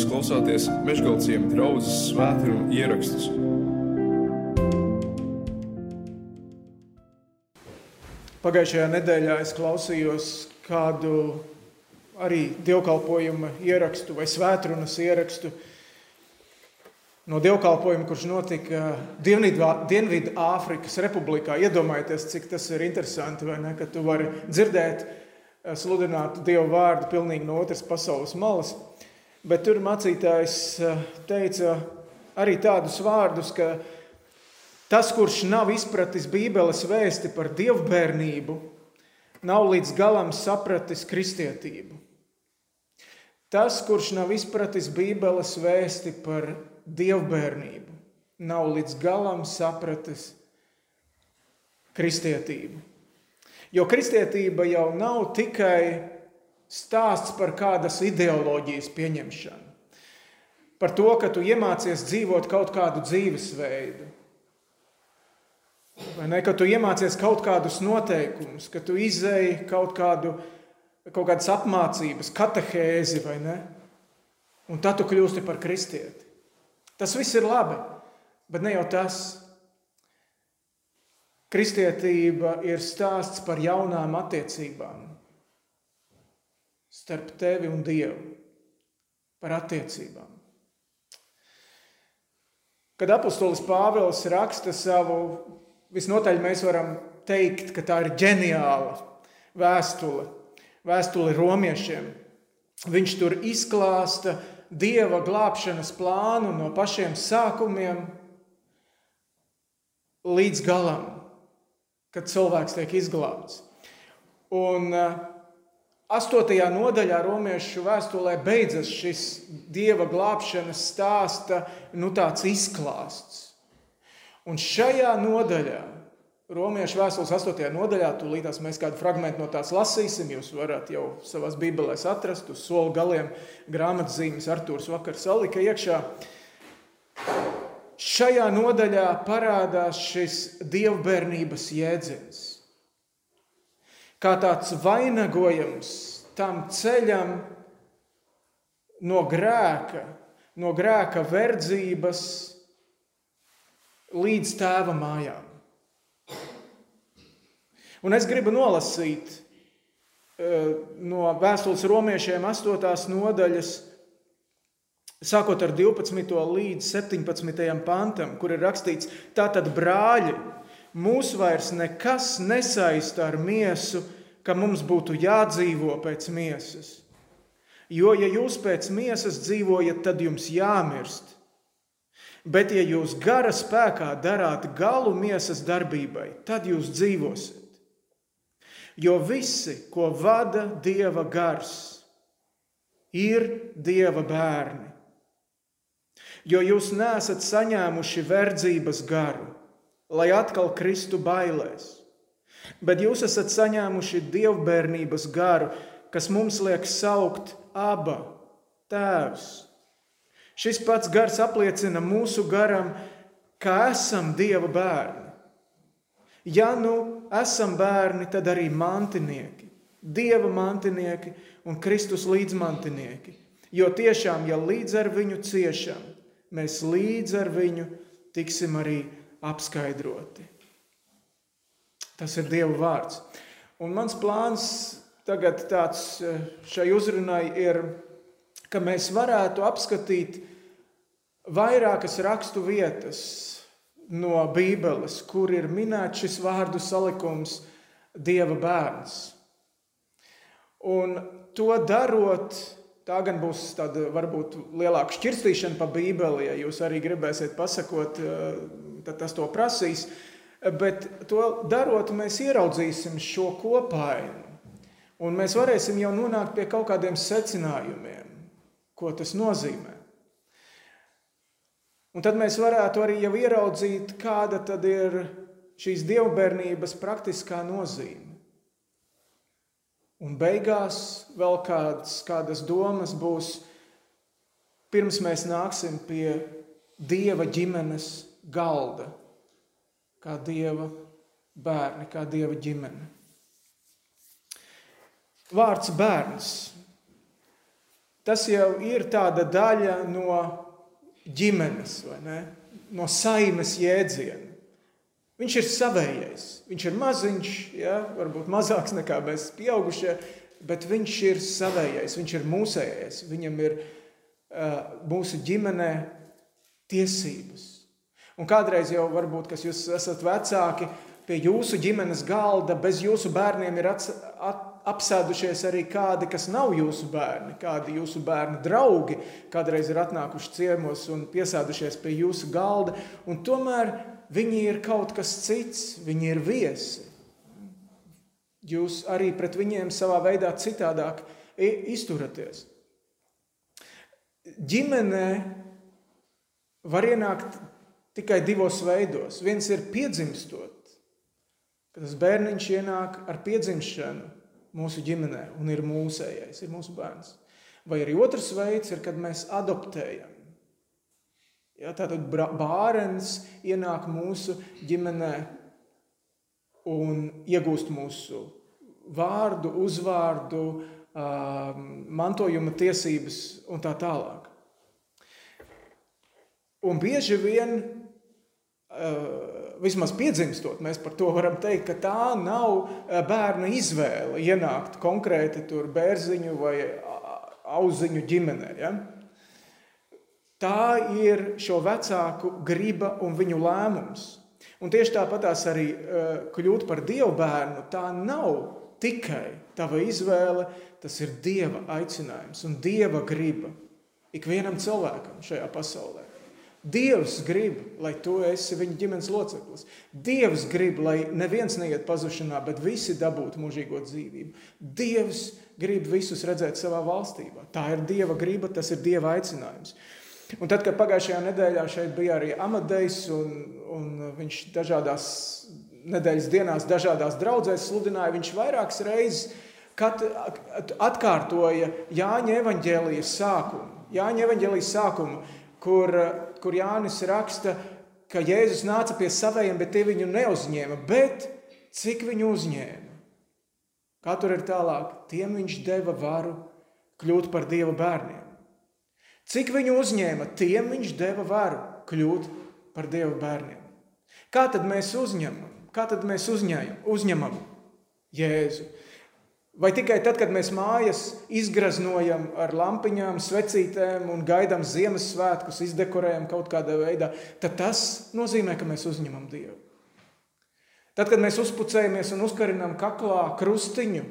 Jūs klausāties Meškāļu draugas svētkrājuma ierakstus. Pagājušajā nedēļā es klausījos kādu arī dievkalpojuma ierakstu vai svētrunas ierakstu no dievkalpojuma, kurš notika Dienvidu Āfrikas Republikā. Iedomājieties, cik tas ir interesanti, vai ne, ka tu vari dzirdēt, sludināt Dievu vārdu pilnīgi no otras pasaules malas. Bet tur mācītājs eh, teica arī tādus vārdus, ka tas, kurš nav izpratis Bībeles vēsti par dievbijību, nav līdz galam sapratis kristietību. Tas, kurš nav izpratis Bībeles vēsti par dievbijību, nav līdz galam sapratis kristietību. Jo kristietība jau nav tikai stāsts par kādas ideoloģijas pieņemšanu. Par to, ka tu iemācies dzīvot kaut kādu dzīvesveidu. Vai ne, ka tu iemācies kaut kādus noteikumus, ka tu izēji kaut, kādu, kaut kādas apmācības, katehēzi vai ne? Un tad tu kļūsti par kristieti. Tas viss ir labi, bet ne jau tas. Kristietība ir stāsts par jaunām attiecībām, starp tevi un Dievu, par attiecībām. Kad apustulis Pāvils raksta savu, visnotaļ mēs varam teikt, ka tā ir ģeniāla vēstule, vēstule romiešiem. Viņš tur izklāsta Dieva glābšanas plānu no pašiem sākumiem līdz galam, kad cilvēks tiek izglābts. Un uh, Astotajā nodaļā romiešu vēstulē beidzas šis dieva glābšanas stāsta nu, izklāsts. Un šajā nodaļā, romiešu vēstules astotajā nodaļā, tūlītās mēs kādu fragment no tās lasīsim. Jūs varat jau savās bībelēs atrast uz soli galiem grāmatzīmes Artūrs vakar salika iekšā. Šajā nodaļā parādās šis dievbijības jēdziens kā tāds vainagojums tam ceļam no grēka, no grēka verdzības līdz tēva mājām. Un es gribu nolasīt eh, no vēstules romiešiem 8. nodaļas, sākot ar 12. līdz 17. pantam, kur ir rakstīts, tātad brāļi, mūs vairs nekas nesaista ar miesu, ka mums būtu jādzīvo pēc miesas. Jo, ja jūs pēc miesas dzīvojat, tad jums jāmirst. Bet, ja jūs gara spēkā darāt galu miesas darbībai, tad jūs dzīvosiet. Jo visi, ko vada Dieva gars, ir Dieva bērni. Jo jūs nesat saņēmuši verdzības garu, lai atkal kristu bailēs, bet jūs esat saņēmuši dievbijības garu, kas mums liek saukt aba tēvs. Šis pats gars apliecina mūsu garam, ka esam Dieva bērni. Ja nu esam bērni, tad arī mantinieki, Dieva mantinieki un Kristus līdzmantinieki. Jo tiešām, ja līdz ar viņu ciešam, mēs līdz ar viņu tiksim arī apskaidroti. Tas ir Dieva vārds. Un mans plāns tagad tāds eh, šai uzrunai ir, ka mēs varētu apskatīt vairākas rakstu vietas no Bībeles, kur ir minēts šis vārdu salikums Dieva bērns. Un to darot, tā gan būs tāda varbūt lielāka šķirstīšana pa Bībeli, ja jūs arī gribēsiet pasakot, eh, tad tas to prasīs. Bet to darot, mēs ieraudzīsim šo kopainu. Un mēs varēsim jau nonākt pie kaut kādiem secinājumiem, ko tas nozīmē. Un tad mēs varētu arī jau ieraudzīt, kāda tad ir šīs dievbijības praktiskā nozīme. Un beigās vēl kādas, kādas domas būs, pirms mēs nāksim pie dieva ģimenes galda kā dieva bērni, kā dieva ģimene. Vārds bērns. tas jau ir tāda daļa no ģimenes, no saimes jēdziena. Viņš ir savējais, viņš ir maziņš, ja, varbūt mazāks nekā mēs pieaugušie, bet viņš ir savējais, viņš ir mūsējais. Viņam ir uh, mūsu ģimenē tiesības. Un kādreiz jau varbūt, kas jūs esat vecāki, pie jūsu ģimenes galda bez jūsu bērniem ir ats, at, apsēdušies arī kādi, kas nav jūsu bērni, kādi jūsu bērnu draugi, kādreiz ir atnākuši ciemos un piesēdušies pie jūsu galda, un tomēr viņi ir kaut kas cits, viņi ir viesi. Jūs arī pret viņiem savā veidā citādāk izturaties. Ģimenē var ienākt tikai divos veidos. Viens ir piedzimstot, kad tas bērniņš ienāk ar piedzimšanu mūsu ģimenē un ir mūsējais, ir mūsu bērns. Vai arī otrs veids ir, kad mēs adoptējam. Ja, tātad bērns ienāk mūsu ģimenē un iegūst mūsu vārdu, uzvārdu, mantojuma tiesības un tā tālāk. Un bieži vien vismaz piedzimstot, mēs par to varam teikt, ka tā nav bērna izvēle ienākt konkrēti tur bērziņu vai auziņu ģimenē. Ja? Tā ir šo vecāku griba un viņu lēmums. Un tieši tāpatās arī kļūt par dievu bērnu, tā nav tikai tava izvēle, tas ir dieva aicinājums un dieva griba ikvienam cilvēkam šajā pasaulē. Dievs grib, lai tu esi viņa ģimenes loceklis. Dievs grib, lai neviens neiet pazušanā, bet visi dabūtu mūžīgo dzīvību. Dievs grib visus redzēt savā valstībā. Tā ir Dieva griba, tas ir Dieva aicinājums. Un tad, kad pagājušajā nedēļā šeit bija arī Amadejs, un, un viņš dažādās nedēļas dienās, dažādās draudzēs sludināja, viņš vairākas reizes atkārtoja Jāņa evaņģēlijas sākumu. Jāņa evaņģēlijas sākumu kur, kur Jānis raksta, ka Jēzus nāca pie saviem, bet tie viņu neuzņēma. Bet cik viņu uzņēma? Kā tur ir tālāk? Tiem viņš deva varu kļūt par Dieva bērniem. Cik viņu uzņēma? Tiem viņš deva varu kļūt par Dieva bērniem. Kā tad mēs uzņemam? Kā tad mēs uzņēmam, uzņemam Jēzu? Vai tikai tad, kad mēs mājas izgraznojam ar lampiņām, svecītēm un gaidām Ziemassvētkus, izdekorējam kaut kādā veidā, tad tas nozīmē, ka mēs uzņemam Dievu. Tad, kad mēs uzpucējamies un uzkarinām kaklā krustiņu,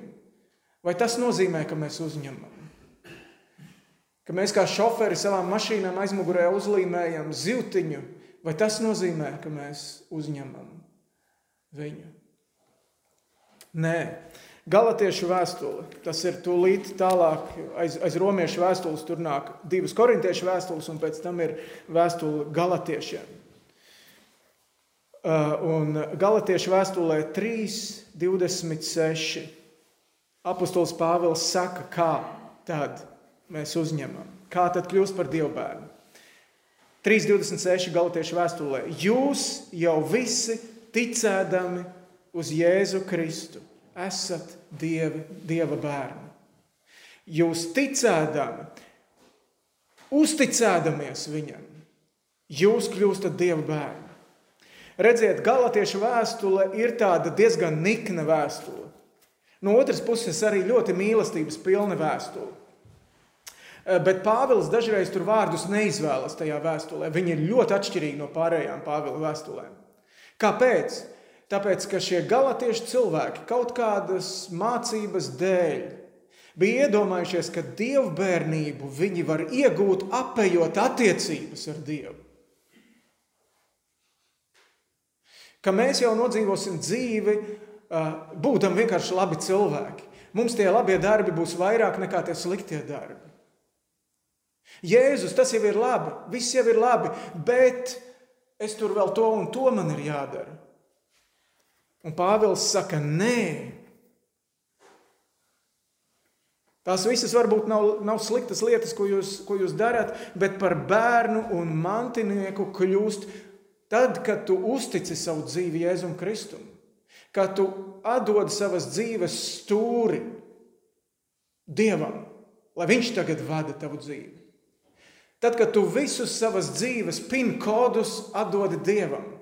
vai tas nozīmē, ka mēs uzņemam? Ka mēs kā šoferi savām mašīnām aizmugurē uzlīmējam zivtiņu, vai tas nozīmē, ka mēs uzņemam viņu? Nē. Galatiešu vēstule. Tas ir tūlīt tālāk, aiz, aiz romiešu vēstules tur nāk divas korintiešu vēstules, un pēc tam ir vēstule galatiešiem. Uh, un galatiešu vēstulē 3, 26. Apostols Pāvils saka, kā tad mēs uzņemam, kā tad kļūst par dievbērnu. 3.26. galatiešu vēstulē. Jūs jau visi ticēdami uz Jēzu Kristu esat dievi, Dieva bērni. Jūs ticēdami, uzticēdamies Viņam, jūs kļūstat Dieva bērni. Redziet, Galatiešu vēstule ir tāda diezgan nikna vēstule. No otras puses, arī ļoti mīlestības pilna vēstule. Bet Pāvils dažreiz tur vārdus neizvēlas tajā vēstulē. Viņi ir ļoti atšķirīgi no pārējām Pāvila vēstulēm. Kāpēc? Tāpēc, ka šie galatieši cilvēki kaut kādas mācības dēļ bija iedomājušies, ka dievbijību viņi var iegūt, apējot attiecības ar Dievu. Ka mēs jau nodzīvosim dzīvi, būtam vienkārši labi cilvēki. Mums tie labie darbi būs vairāk nekā tie sliktie darbi. Jēzus, tas jau ir labi, viss jau ir labi, bet es tur vēl to un to man ir jādara. Un Pāvils saka, nē. Tās visas varbūt nav, nav sliktas lietas, ko jūs, ko jūs darat, bet par bērnu un mantinieku kļūst tad, kad tu uztici savu dzīvi Jēzum Kristum, kad tu atdod savas dzīves stūri Dievam, lai viņš tagad vada tavu dzīvi. Tad, kad tu visus savas dzīves pin kodus atdodi Dievam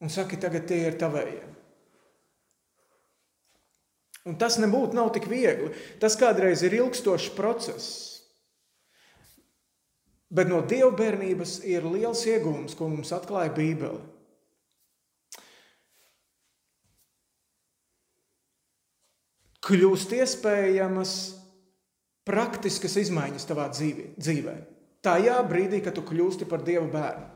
un saki, tagad tie ir tavējie. Un tas nebūtu nav tik viegli. Tas kādreiz ir ilgstošs process. Bet no dievbijības ir liels iegūms, ko mums atklāja Bībele. Kļūst iespējamas praktiskas izmaiņas tavā dzīvē. Tajā brīdī, kad tu kļūsti par Dieva bērnu,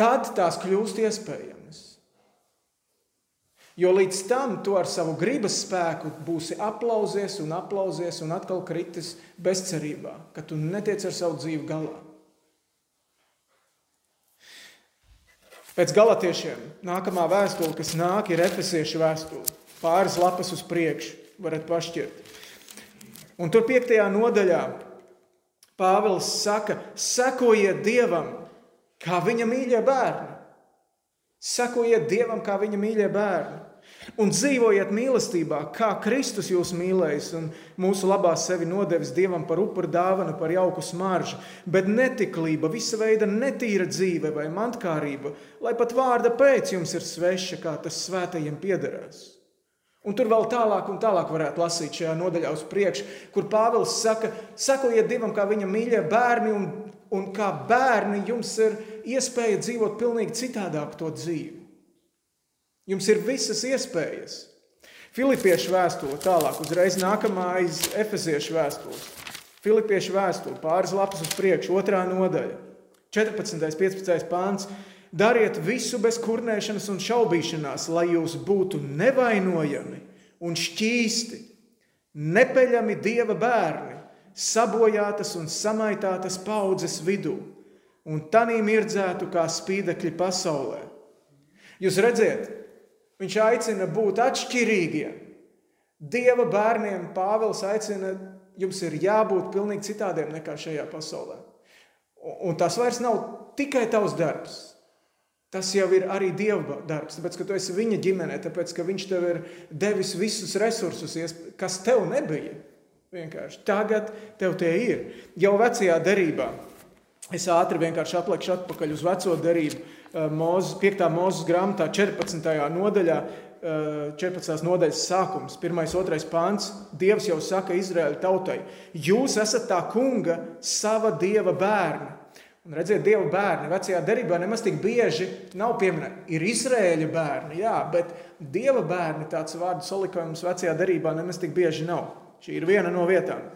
tad tās kļūst iespējamas. Jo līdz tam tu ar savu gribas spēku būsi aplausies un aplausies un atkal kritis bezcerībā, ka tu netiec ar savu dzīvi galā. Pēc galotiešiem nākamā vēstule, kas nāk, ir efesiešu vēstule. Pāris lapas uz priekšu, varat pašķirt. Un tur piektajā nodaļā Pāvils saka, sekojiet Dievam, kā viņa mīļie bērni. Sekojiet Dievam, kā viņa mīļie bērni. Un dzīvojiet mīlestībā, kā Kristus jūs mīlējis un mūsu labā sevi nodevis Dievam par upuru dāvanu, par jauku smaržu, bet netiklība, visa veida netīra dzīve vai mantkārība, lai pat vārda pēc jums ir sveša, kā tas svētajiem piederās. Un tur vēl tālāk un tālāk varētu lasīt šajā nodaļā uz priekšu, kur Pāvils saka, sekojiet Dievam kā viņa mīļie bērni, un, un kā bērni jums ir iespēja dzīvot pilnīgi citādāk to dzīvi. Jums ir visas iespējas. Filipiešu vēstule, tālāk, uzreiz nākamā aiz efeziešu vēstules. Filipiešu vēstule, pāris lapas uz priekšu, otrā nodaļa, 14. un 15. pāns. Dariet visu bez kurnēšanas un šaubīšanās, lai jūs būtu nevainojami un šķīsti, nepeļami dieva bērni, sabojātas un samaitātas paudzes vidū, un tanī mirdzētu kā spīdekļi pasaulē. Jūs redzat, Viņš aicina būt atšķirīgiem. Dieva bērniem Pāvils aicina, jums ir jābūt pilnīgi citādiem nekā šajā pasaulē. Un tas vairs nav tikai tavs darbs. Tas jau ir arī Dieva darbs, tāpēc, ka tu esi viņa ģimenē, tāpēc, ka viņš tev ir devis visus resursus, kas tev nebija. Vienkārši tagad tev tie ir. Jau vecajā derībā, es ātri vienkārši aplekšu atpakaļ uz veco derību, Eh, Mūzes, 5. mūzes grāmatā, 14. nodaļā, 14. Eh, nodaļas sākums, 1. un 2. pāns. Dievs jau saka Izraēla tautai: Jūs esat tā kunga, sava dieva bērni. Un redziet, dieva bērni vecajā derībā nemaz tik bieži nav pieminēti. Ir Izraēļa bērni, jā, bet dieva bērni tāds vārdu salikojums vecajā derībā nemaz tik bieži nav. Šī ir viena no vietām.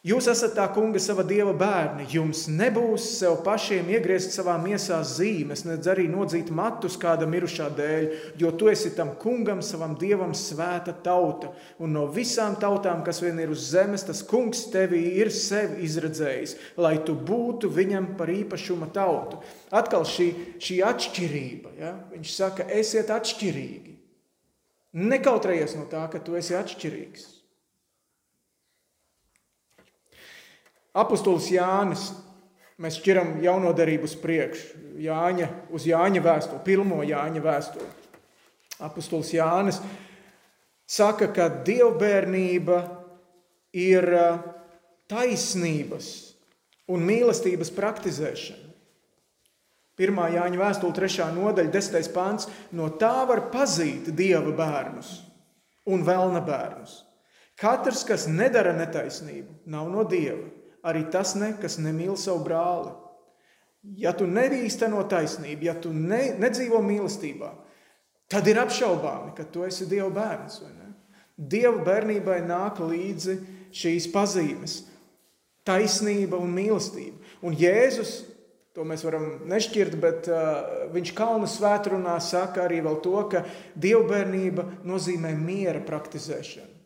Jūs esat tā kunga, sava dieva bērni. Jums nebūs sev pašiem iegriezt savā miesā zīmes, nedz arī nodzīt matus kāda mirušā dēļ, jo tu esi tam kungam, savam dievam, svēta tauta. Un no visām tautām, kas vien ir uz zemes, tas kungs tevi ir sevi izredzējis, lai tu būtu viņam par īpašuma tautu. Atkal šī, šī atšķirība. Ja? Viņš saka, esiet atšķirīgi. Nekautrējies no tā, ka tu esi atšķirīgs. Apostols Jānis, mēs šķiram jauno darību uz priekšu, Jāņa, uz Jāņa vēstuli, pirmo Jāņa vēstuli. Apostols Jānis saka, ka dievbijība ir taisnības un mīlestības praktizēšana. Pirmā Jāņa vēstule, trešā nodaļa, desmitais pāns. No tā var pazīt dieva bērnus un vēlna bērnus. Katrs, kas nedara netaisnību, nav no dieva arī tas ne, kas nemīl savu brāli. Ja tu neīsteno taisnību, ja tu ne, nedzīvo mīlestībā, tad ir apšaubāmi, ka tu esi Dieva bērns. Dieva bērnībai nāk līdzi šīs pazīmes - taisnība un mīlestība. Un Jēzus, to mēs varam nešķirt, bet uh, viņš kalnu svētrunā saka arī to, ka dievbijība nozīmē miera praktizēšanu.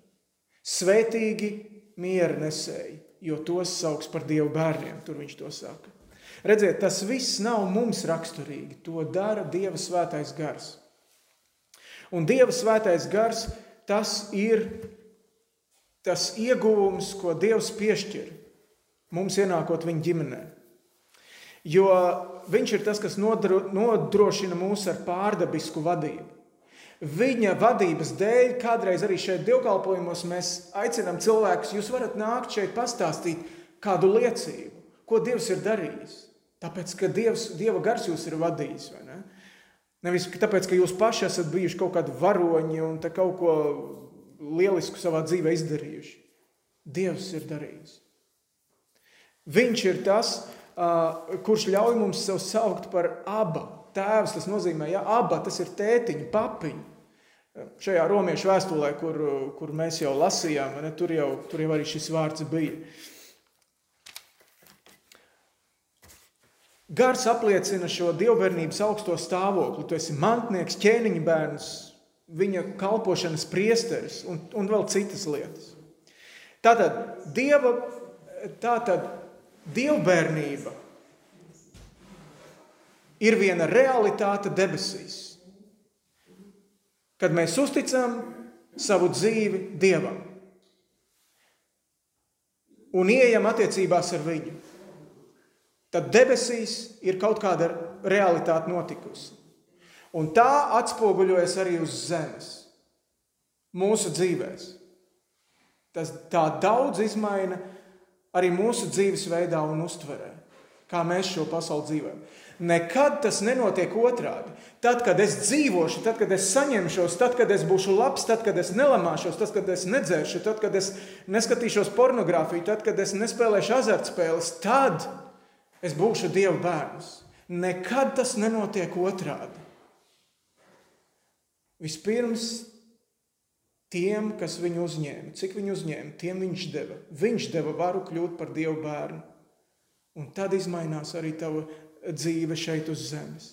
Svētīgi miera nesēji jo tos sauc par Dieva bērniem. Tur viņš to saka. Redziet, tas viss nav mums raksturīgi. To dara Dieva svētais gars. Un Dieva svētais gars tas ir tas ieguvums, ko Dievs piešķir mums ienākot viņa ģimenē. Jo viņš ir tas, kas nodro, nodrošina mūs ar pārdabisku vadību. Viņa vadības dēļ, kādreiz arī šeit dievkalpojumos, mēs aicinām cilvēkus, jūs varat nākt šeit pastāstīt kādu liecību, ko Dievs ir darījis. Tāpēc, ka Dievs, Dieva gars jūs ir vadījis. Ne? Nevis tāpēc, ka jūs paši esat bijuši kaut kādi varoņi un kaut ko lielisku savā dzīvē izdarījuši. Dievs ir darījis. Viņš ir tas, kurš ļauj mums sev saukt par abu. Tēvs tas nozīmē, ja aba tas ir tētiņa, papiņa. Šajā romiešu vēstulē, kur, kur mēs jau lasījām, ne, tur, jau, tur jau arī šis vārds bija. Gars apliecina šo dievbijības augsto stāvokli. Tu esi mantnieks, ķēniņa bērns, viņa kalpošanas priesteris un, un vēl citas lietas. Tātad, dieva, tātad Dievbijība ir viena realitāte debesīs. Kad mēs uzticam savu dzīvi Dievam un ieejam attiecībās ar Viņu, tad debesīs ir kaut kāda realitāte notikusi. Un tā atspoguļojas arī uz zemes, mūsu dzīvēm. Tas tā daudz izmaina arī mūsu dzīvesveidā un uztverē, kā mēs šo pasauli dzīvojam. Nekad tas nenotiek otrādi. Tad, kad es dzīvošu, tad, kad es saņemšos, tad, kad es būšu labs, tad, kad es nelamāšos, tad, kad es nedzēršu, tad, kad es neskatīšos pornogrāfiju, tad, kad es nespēlēšu azartspēles, tad es būšu Dieva bērns. Nekad tas nenotiek otrādi. Vispirms tiem, kas viņu uzņēma. Cik viņu uzņēma, tiem viņš deva. Viņš deva varu kļūt par Dieva bērnu. Un tad mainās arī tava dzīve šeit uz zemes.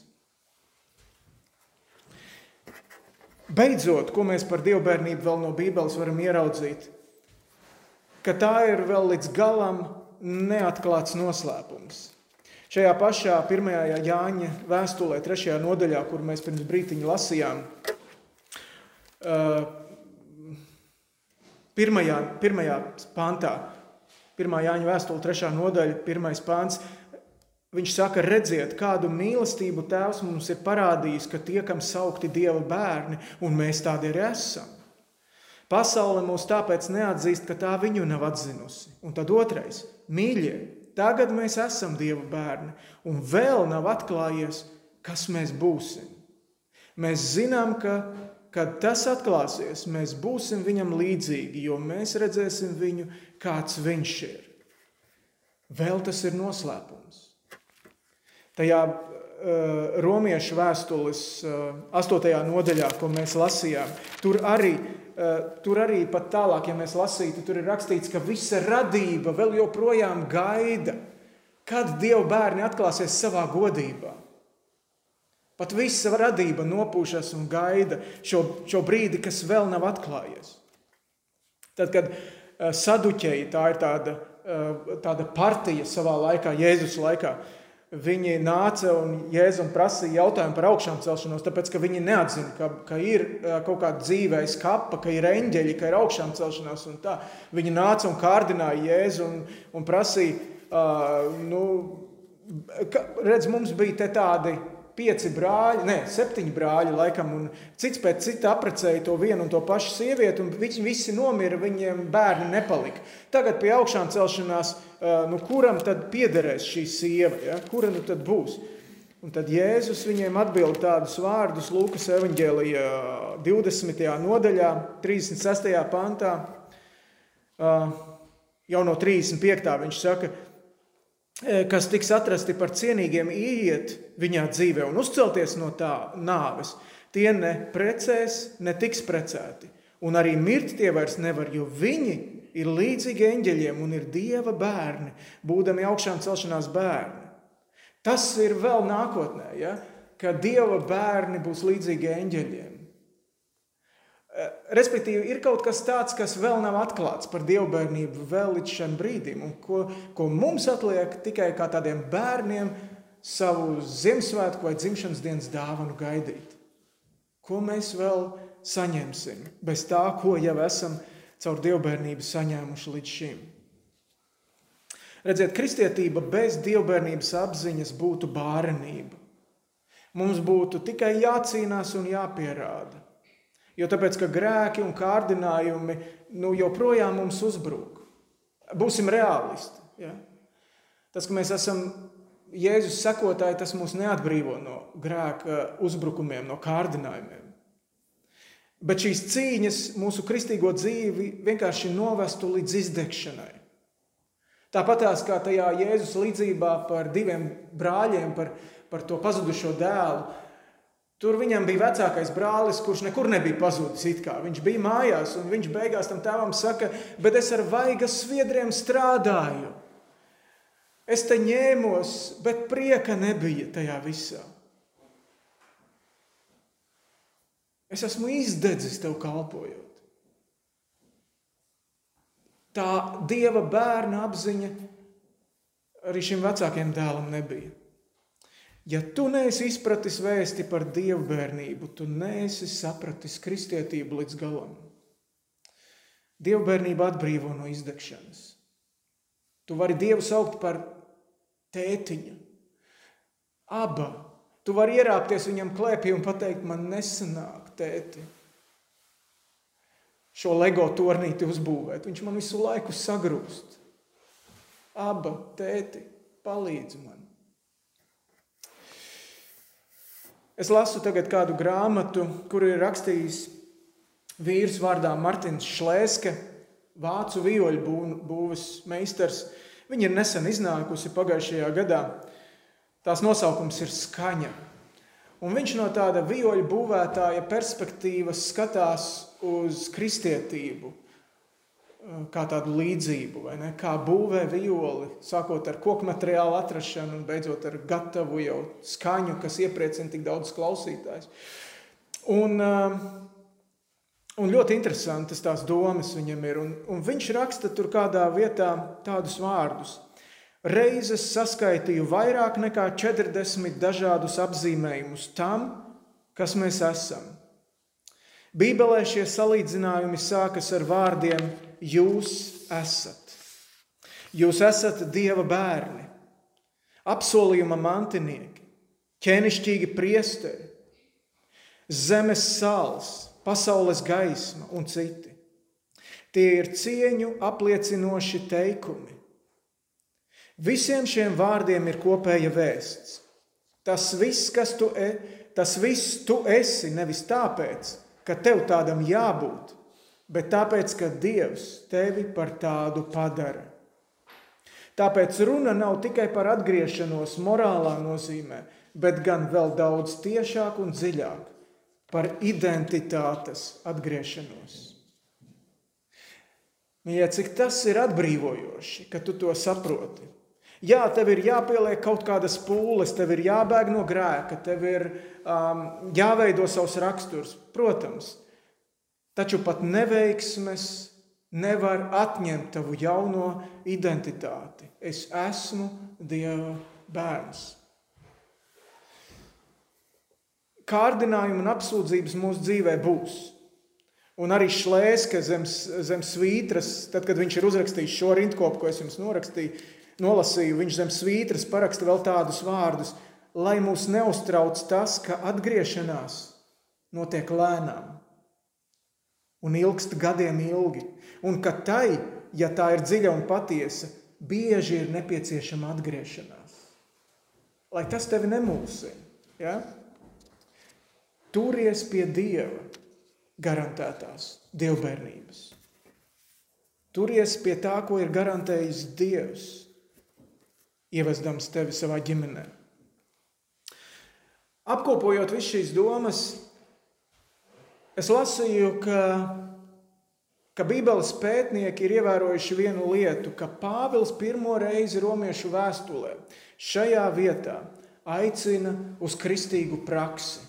Beidzot, ko mēs par dievbijību vēl no Bībeles varam ieraudzīt, ka tā ir vēl līdz galam neatklāts noslēpums. Šajā pašā pirmajā Jāņa vēstulē, trešajā nodaļā, kur mēs pirms brīdiņa lasījām, Pirmajā, pirmajā pantā, pirmā Jāņa vēstule, trešā nodaļa, pirmais pāns. Viņš saka, redziet, kādu mīlestību Tēvs mums ir parādījis, ka tiekam saukti Dieva bērni, un mēs tādi arī esam. Pasaule mūs tāpēc neatzīst, ka tā viņu nav atzinusi. Un tad otrais, mīļie, tagad mēs esam Dieva bērni, un vēl nav atklājies, kas mēs būsim. Mēs zinām, ka kad tas atklāsies, mēs būsim viņam līdzīgi, jo mēs redzēsim viņu, kāds viņš ir. Vēl tas ir noslēpums. Tajā uh, romiešu vēstules uh, eh, 8. nodaļā, ko mēs lasījām, tur arī, uh, tur arī pat tālāk, ja mēs lasītu, tur ir rakstīts, ka visa radība vēl joprojām gaida, kad Dieva bērni atklāsies savā godībā. Pat visa radība nopūšas un gaida šo, šo brīdi, kas vēl nav atklājies. Tad, kad uh, saduķēji, tā ir tāda, uh, tāda partija savā laikā, Jēzus laikā, viņi nāca un Jēzum prasīja jautājumu par augšām celšanos, tāpēc, ka viņi neatzina, ka, ka ir kaut kāda dzīvēs kapa, ka ir eņģeļi, ka ir augšām celšanās un tā. Viņi nāca un kārdināja Jēzu un, un prasīja, uh, nu, ka, redz, mums bija tādi pieci brāļi, ne, septiņi brāļi, laikam, un cits pēc cita apprecēja to vienu un to pašu sievieti, un viņi visi nomira, viņiem bērni nepalika. Tagad pie augšām celšanās, nu, kuram tad piederēs šī sieva, ja? kura nu tad būs? Un tad Jēzus viņiem atbild tādus vārdus Lūkas evanģēlijā 20. nodaļā, 36. pantā, jau no 35. viņš saka, kas tiks atrasti par cienīgiem, ieiet viņā dzīvē un uzcelties no tā nāves, tie ne precēs, ne tiks precēti. Un arī mirt tie vairs nevar, jo viņi ir līdzīgi eņģeļiem un ir dieva bērni, būdami augšām celšanās bērni. Tas ir vēl nākotnē, ja? ka dieva bērni būs līdzīgi eņģeļiem. Eh, respektīvi, ir kaut kas tāds, kas vēl nav atklāts par dievbijību vēl līdz šim brīdim, un ko, ko mums atliek tikai kā tādiem bērniem savu Ziemassvētku vai dzimšanas dienas dāvanu gaidīt. Ko mēs vēl saņemsim bez tā, ko jau esam caur dievbijību saņēmuši līdz šim? Redziet, kristietība bez dievbijības apziņas būtu bārenība. Mums būtu tikai jācīnās un jāpierāda Jo tāpēc, ka grēki un kārdinājumi nu, joprojām mums uzbrūk. Būsim realisti. Ja? Tas, ka mēs esam Jēzus sekotāji, tas mūs neatbrīvo no grēka uzbrukumiem, no kārdinājumiem. Bet šīs cīņas mūsu kristīgo dzīvi vienkārši novestu līdz izdegšanai. Tāpat kā tajā Jēzus līdzībā par diviem brāļiem, par, par to pazudušo dēlu, Tur viņam bija vecākais brālis, kurš nekur nebija pazudis. Viņš bija mājās, un viņš beigās tam tēvam saka, bet es ar vaigas sviedriem strādāju. Es te ņēmos, bet prieka nebija tajā visā. Es esmu izdedzis tev kalpojot. Tā dieva bērna apziņa arī šim vecākajam dēlam nebija. Ja tu neesi izpratis vēsti par dievu bērnību, tu neesi sapratis kristietību līdz galam. Dievu bērnība atbrīvo no izdegšanas. Tu vari Dievu saukt par tētiņu. Aba. Tu vari ierāpties viņam klēpī un pateikt, man nesanāk, tēti. Šo LEGO tornīti uzbūvēt. Viņš man visu laiku sagrūst. Aba, tēti, palīdz man. Es lasu tagad kādu grāmatu, kur ir rakstījis vīrs vārdā Martins Šlēske, vācu vioļu būves meistars. Viņa ir nesen iznākusi pagājušajā gadā. Tās nosaukums ir skaņa. Un viņš no tāda vioļu būvētāja perspektīvas skatās uz kristietību, kā tādu līdzību, kā būvē violi, sākot ar koku materiālu atrašanu un beidzot ar gatavu jau skaņu, kas iepriecina tik daudz klausītājus. Un, um, un ļoti interesantas tās domas viņam ir. Un, un viņš raksta tur kādā vietā tādus vārdus. Reizes saskaitīju vairāk nekā 40 dažādus apzīmējumus tam, kas mēs esam. Bībelē šie salīdzinājumi sākas ar vārdiem jūs esat. Jūs esat Dieva bērni, apsolījuma mantinieki, ķēnišķīgi priesteri, zemes sāls, pasaules gaisma un citi. Tie ir cieņu apliecinoši teikumi. Visiem šiem vārdiem ir kopēja vēsts. Tas viss, kas tu, e, tas viss tu esi, nevis tāpēc, ka tev tādam jābūt, bet tāpēc, ka Dievs tevi par tādu padara. Tāpēc runa nav tikai par atgriešanos morālā nozīmē, bet gan vēl daudz tiešāk un dziļāk par identitātes atgriešanos. Ja cik tas ir atbrīvojoši, ka tu to saproti. Jā, tev ir jāpieliek kaut kādas pūles, tev ir jābēg no grēka, tev ir um, jāveido savs raksturs. Protams, Taču pat neveiksmes nevar atņemt tavu jauno identitāti. Es esmu Dieva bērns. Kārdinājumi un apsūdzības mūsu dzīvē būs. Un arī šlēska zem, zem svītras, tad, kad viņš ir uzrakstījis šo rindkopu, ko es jums norakstīju, nolasīju, viņš zem svītras paraksta vēl tādus vārdus, lai mūs neuztrauc tas, ka atgriešanās notiek lēnām un ilgst gadiem ilgi, un ka tai, ja tā ir dziļa un patiesa, bieži ir nepieciešama atgriešanās. Lai tas tevi nemulsina. Ja? Turies pie Dieva garantētās dievbijības. Turies pie tā, ko ir garantējis Dievs, ievesdams tevi savā ģimenē. Apkopojot visu šīs domas, Es lasīju, ka, ka Bībeles pētnieki ir ievērojuši vienu lietu, ka Pāvils pirmo reizi romiešu vēstulē šajā vietā aicina uz kristīgu praksi.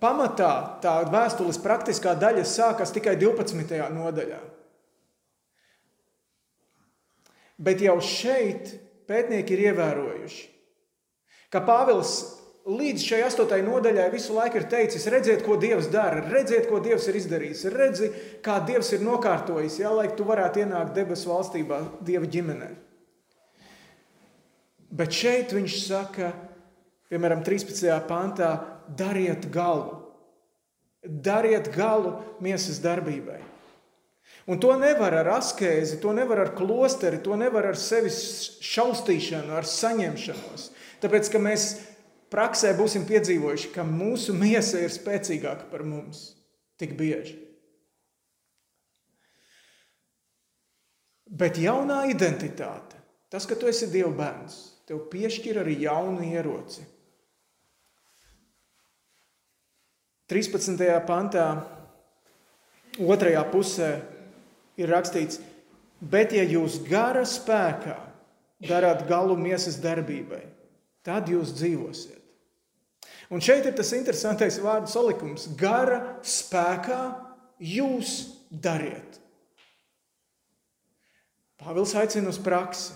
Pamatā tā vēstules praktiskā daļa sākas tikai 12. nodaļā. Bet jau šeit pētnieki ir ievērojuši, ka Pāvils līdz šai astotajai nodaļai visu laiku ir teicis, redziet, ko Dievs dara, redziet, ko Dievs ir izdarījis, redzi, kā Dievs ir nokārtojis, jā, lai tu varētu ienākt debesu valstībā, Dieva ģimenē. Bet šeit viņš saka, piemēram, 13. pantā, dariet galu. Dariet galu miesas darbībai. Un to nevar ar askēzi, to nevar ar klosteri, to nevar ar sevis šaustīšanu, ar saņemšanos. Tāpēc, ka mēs praksē būsim piedzīvojuši, ka mūsu miesa ir spēcīgāka par mums tik bieži. Bet jaunā identitāte, tas, ka tu esi Dieva bērns, tev piešķir arī jaunu ieroci. 13. pantā, otrajā pusē ir rakstīts, bet ja jūs gara spēkā darāt galu miesas darbībai, tad jūs dzīvosiet. Un šeit ir tas interesantais vārdu salikums. Gara spēkā jūs dariet. Pāvils aicina uz praksi.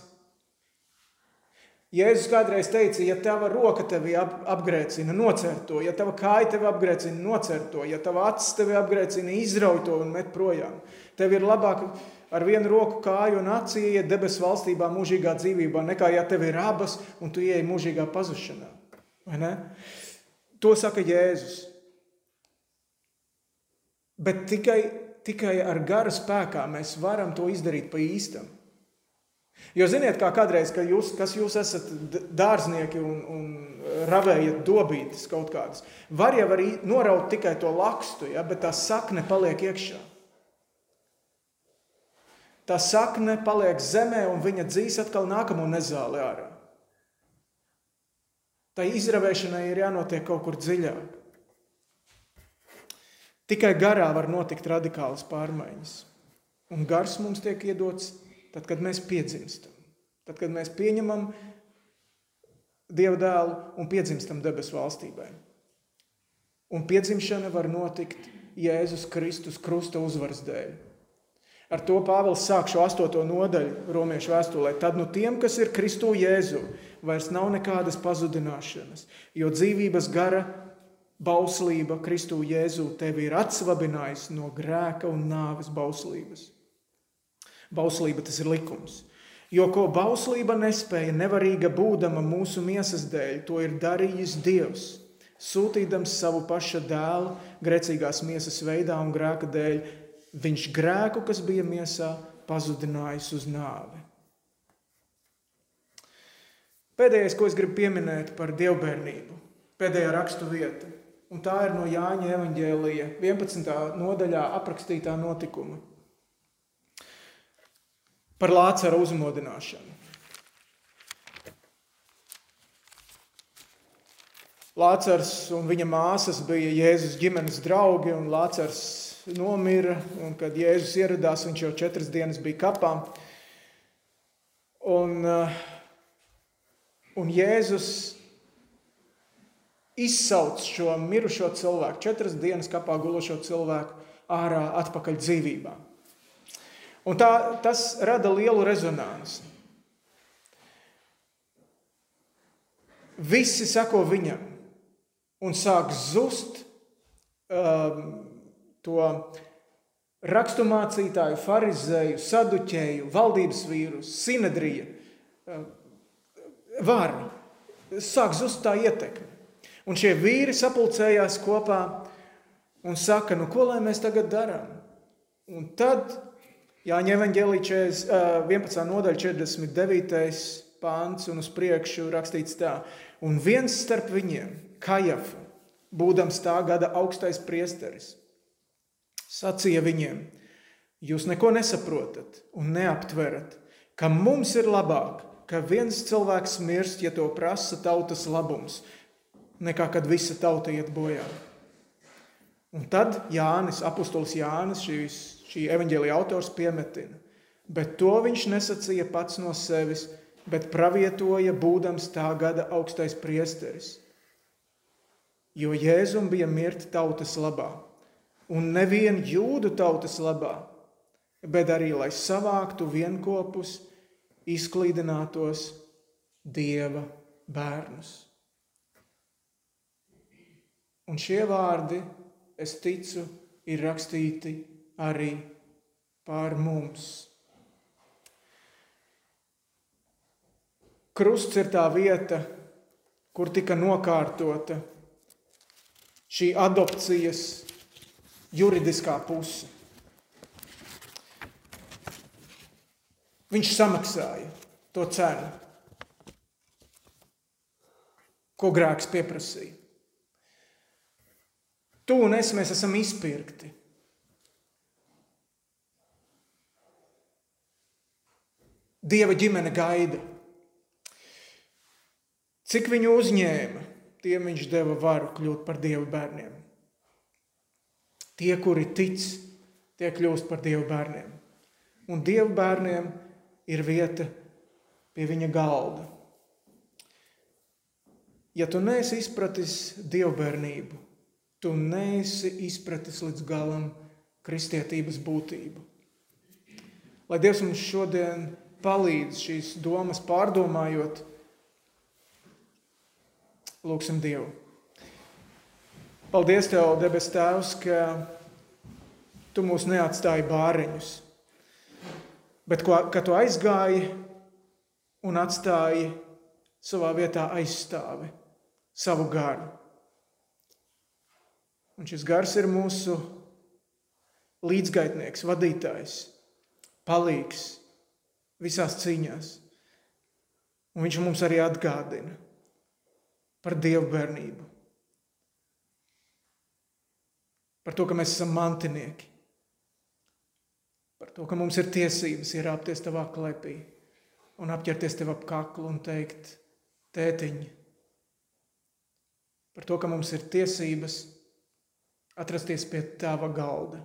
Jēzus kādreiz teica, ja tava roka tevi apgrēcina, nocer to, ja tava kāja tevi apgrēcina, nocer to, ja tava acis tevi apgrēcina, izrauj to un met projām. Tev ir labāk ar vienu roku, kāju un aci iet debesu valstībā, mūžīgā dzīvībā, nekā ja tev ir abas un tu ieej mūžīgā pazušanā. To saka Jēzus. Bet tikai, tikai ar gara spēkā mēs varam to izdarīt pa īstam. Jo ziniet, kā kādreiz, kad jūs, jūs esat dārznieki un, un ravējat dobītas kaut kādas, var jau arī noraut tikai to lakstu, ja, bet tā sakne paliek iekšā. Tā sakne paliek zemē un viņa dzīs atkal nākamo nezāli ārā. Tā izravēšanai ir jānotiek kaut kur dziļāk. Tikai garā var notikt radikālas pārmaiņas. Un gars mums tiek iedots tad, kad mēs piedzimstam, tad, kad mēs pieņemam Dieva dēlu un piedzimstam debesu valstībai. Un piedzimšana var notikt Jēzus Kristus krusta uzvaras dēļ. Ar to Pāvils sāk šo astoto nodaļu romiešu vēstulē. Tad nu tiem, kas ir Kristu Jēzu, vairs nav nekādas pazudināšanas, jo dzīvības gara bauslība Kristu Jēzu tevi ir atsvabinājusi no grēka un nāves bauslības. Bauslība tas ir likums. Jo ko bauslība nespēja, nevarīga būdama mūsu miesas dēļ, to ir darījis Dievs, sūtīdams savu paša dēlu grēcīgās miesas veidā un grēka dēļ. Viņš grēku, kas bija miesā, pazudinājis uz nāvi. Pēdējais, ko es gribu pieminēt par dievbijību, pēdējā rakstu vieta, un tā ir no Jāņa evanģēlīja 11. nodaļā aprakstītā notikuma par Lācara uzmodināšanu. Lācars un viņa māsas bija Jēzus ģimenes draugi, un Lācars nomira. Un, kad Jēzus ieradās, viņš jau četras dienas bija kapā. Un, eh, un Jēzus izsauc šo mirušo cilvēku, četras dienas kapā gulošo cilvēku, ārā atpakaļ dzīvībā. Un tā, tas rada lielu rezonanci. Visi sako viņam un sāk zust um, to raksturmācītāju, farizēju, saduķēju, valdības vīru, sinedrija uh, varu. Sāk zust tā ietekme. Un šie vīri sapulcējās kopā un saka, nu ko lai mēs tagad darām? Un tad Jāņa evanģēlīja 11. nodaļa 49. pāns un uz priekšu rakstīts tā. Un viens starp viņiem, Kajafa, būdams tā gada augstais priesteris, sacīja viņiem, jūs neko nesaprotat un neaptverat, ka mums ir labāk, ka viens cilvēks mirst, ja to prasa tautas labums, nekā kad visa tauta iet bojā. Un tad Jānis, apustulis Jānis, šīs šī evaņģēlīja autors piemetina. Bet to viņš nesacīja pats no sevis, bet pravietoja, būdams tā gada augstais priesteris. Jo Jēzum bija mirti tautas labā, un nevien jūdu tautas labā, bet arī lai savāktu vienopus, izklīdinātos dieva bērnus. Un šie vārdi, es ticu, ir rakstīti arī pār mums. Krusts ir tā vieta, kur tika nokārtota šī adopcijas juridiskā puse. Viņš samaksāja to cenu, ko grēks pieprasīja. Tu un es mēs esam izpirkti. Dieva ģimene gaida. Cik viņu uzņēma, tiem viņš deva varu kļūt par Dieva bērniem. Tie, kuri tic, tie kļūst par Dieva bērniem. Un Dieva bērniem ir vieta pie viņa galda. Ja tu neesi izpratis dievbijību, tu neesi izpratis līdz galam kristietības būtību. Lai Dievs mums šodien palīdz šīs domas pārdomājot, lūgsim Dievu. Paldies Tev, debes Tēvs, ka Tu mūs neatstāji bāriņus Bet kad tu aizgāji un atstāji savā vietā aizstāvi savu garu. Un šis gars ir mūsu līdzgaitnieks, vadītājs, palīgs visās cīņās. Un viņš mums arī atgādina par dievu bērnību. Par to, ka mēs esam mantinieki Par to, ka mums ir tiesības ierāpties tavā klepī un apķerties tev ap kaklu un teikt, tētiņ. Par to, ka mums ir tiesības atrasties pie tava galda.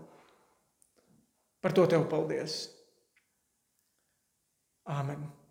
Par to tev paldies. Amen.